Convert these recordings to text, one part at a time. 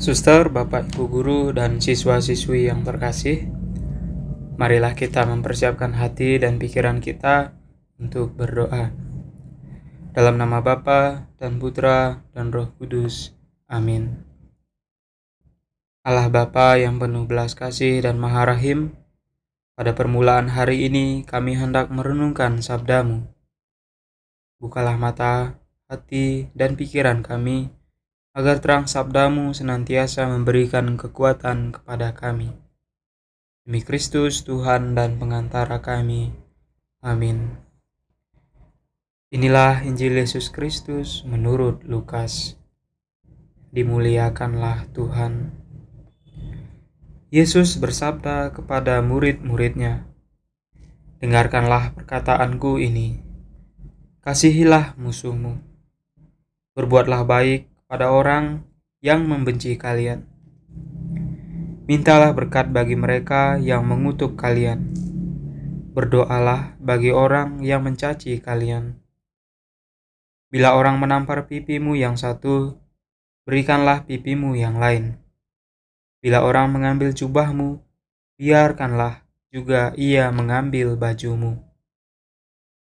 Suster, Bapak, Ibu Guru, dan siswa-siswi yang terkasih, marilah kita mempersiapkan hati dan pikiran kita untuk berdoa. Dalam nama Bapa dan Putra dan Roh Kudus. Amin. Allah Bapa yang penuh belas kasih dan maha rahim, pada permulaan hari ini kami hendak merenungkan sabdamu. Bukalah mata, hati, dan pikiran kami, agar terang sabdamu senantiasa memberikan kekuatan kepada kami. Demi Kristus Tuhan dan pengantara kami. Amin. Inilah Injil Yesus Kristus menurut Lukas. Dimuliakanlah Tuhan. Yesus bersabda kepada murid-muridnya, Dengarkanlah perkataanku ini, kasihilah musuhmu, berbuatlah baik pada orang yang membenci kalian. Mintalah berkat bagi mereka yang mengutuk kalian. Berdoalah bagi orang yang mencaci kalian. Bila orang menampar pipimu yang satu, berikanlah pipimu yang lain. Bila orang mengambil jubahmu, biarkanlah juga ia mengambil bajumu.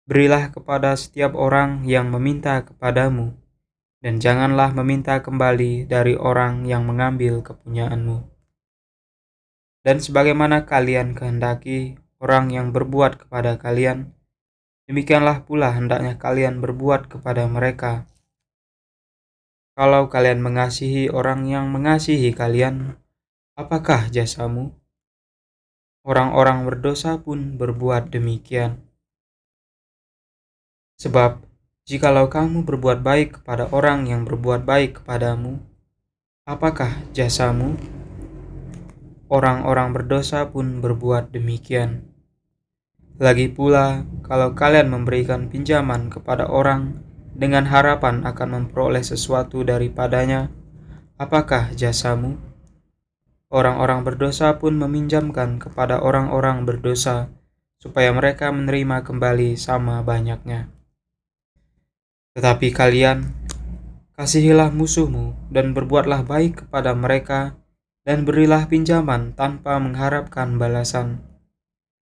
Berilah kepada setiap orang yang meminta kepadamu dan janganlah meminta kembali dari orang yang mengambil kepunyaanmu. Dan sebagaimana kalian kehendaki orang yang berbuat kepada kalian, demikianlah pula hendaknya kalian berbuat kepada mereka. Kalau kalian mengasihi orang yang mengasihi kalian, apakah jasamu? Orang-orang berdosa pun berbuat demikian. Sebab Jikalau kamu berbuat baik kepada orang yang berbuat baik kepadamu, apakah jasamu? Orang-orang berdosa pun berbuat demikian. Lagi pula, kalau kalian memberikan pinjaman kepada orang dengan harapan akan memperoleh sesuatu daripadanya, apakah jasamu? Orang-orang berdosa pun meminjamkan kepada orang-orang berdosa, supaya mereka menerima kembali sama banyaknya. Tetapi kalian, kasihilah musuhmu dan berbuatlah baik kepada mereka dan berilah pinjaman tanpa mengharapkan balasan.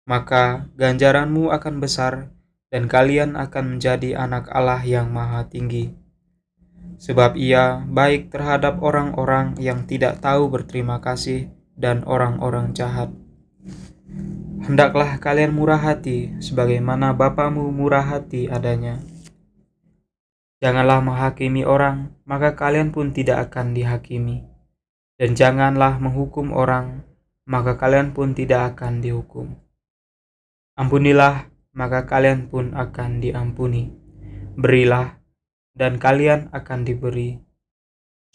Maka ganjaranmu akan besar dan kalian akan menjadi anak Allah yang maha tinggi. Sebab ia baik terhadap orang-orang yang tidak tahu berterima kasih dan orang-orang jahat. Hendaklah kalian murah hati sebagaimana Bapamu murah hati adanya. Janganlah menghakimi orang, maka kalian pun tidak akan dihakimi. Dan janganlah menghukum orang, maka kalian pun tidak akan dihukum. Ampunilah, maka kalian pun akan diampuni. Berilah, dan kalian akan diberi.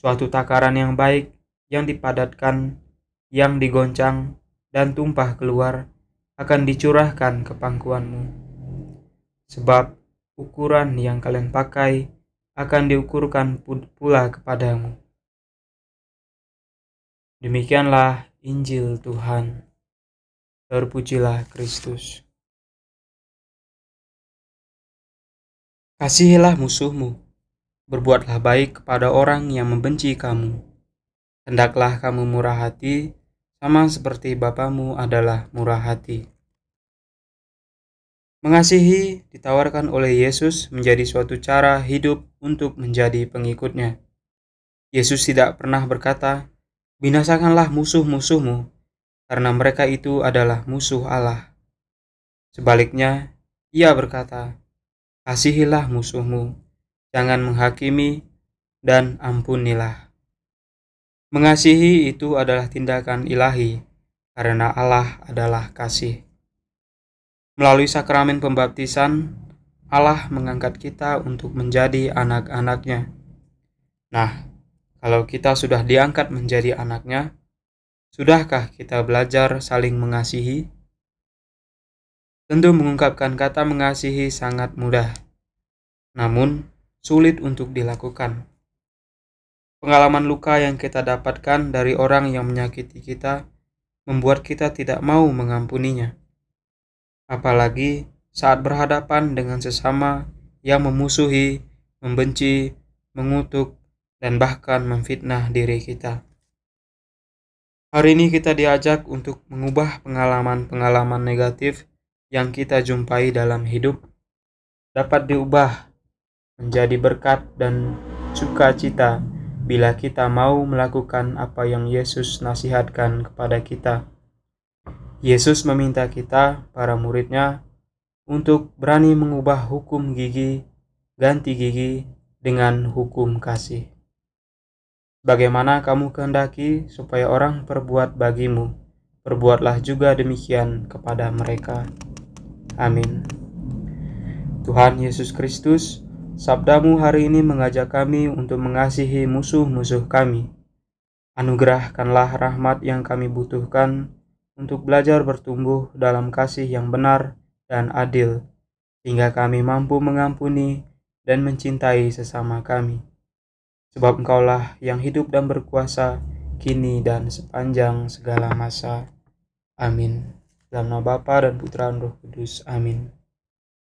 Suatu takaran yang baik, yang dipadatkan, yang digoncang, dan tumpah keluar, akan dicurahkan ke pangkuanmu. Sebab ukuran yang kalian pakai akan diukurkan pula kepadamu. Demikianlah Injil Tuhan. Terpujilah Kristus. Kasihilah musuhmu, berbuatlah baik kepada orang yang membenci kamu. Hendaklah kamu murah hati, sama seperti Bapamu adalah murah hati. Mengasihi ditawarkan oleh Yesus menjadi suatu cara hidup untuk menjadi pengikutnya. Yesus tidak pernah berkata, binasakanlah musuh-musuhmu, karena mereka itu adalah musuh Allah. Sebaliknya, ia berkata, kasihilah musuhmu, jangan menghakimi, dan ampunilah. Mengasihi itu adalah tindakan ilahi, karena Allah adalah kasih. Melalui sakramen pembaptisan, Allah mengangkat kita untuk menjadi anak-anaknya. Nah, kalau kita sudah diangkat menjadi anaknya, sudahkah kita belajar saling mengasihi? Tentu mengungkapkan kata mengasihi sangat mudah, namun sulit untuk dilakukan. Pengalaman luka yang kita dapatkan dari orang yang menyakiti kita membuat kita tidak mau mengampuninya apalagi saat berhadapan dengan sesama yang memusuhi, membenci, mengutuk, dan bahkan memfitnah diri kita. Hari ini kita diajak untuk mengubah pengalaman-pengalaman negatif yang kita jumpai dalam hidup dapat diubah menjadi berkat dan sukacita bila kita mau melakukan apa yang Yesus nasihatkan kepada kita. Yesus meminta kita, para muridnya, untuk berani mengubah hukum gigi, ganti gigi dengan hukum kasih. Bagaimana kamu kehendaki supaya orang perbuat bagimu, perbuatlah juga demikian kepada mereka. Amin. Tuhan Yesus Kristus, sabdamu hari ini mengajak kami untuk mengasihi musuh-musuh kami. Anugerahkanlah rahmat yang kami butuhkan untuk belajar bertumbuh dalam kasih yang benar dan adil, hingga kami mampu mengampuni dan mencintai sesama kami sebab engkaulah yang hidup dan berkuasa kini dan sepanjang segala masa. Amin. Dalam nama Bapa dan Putra dan Roh Kudus. Amin.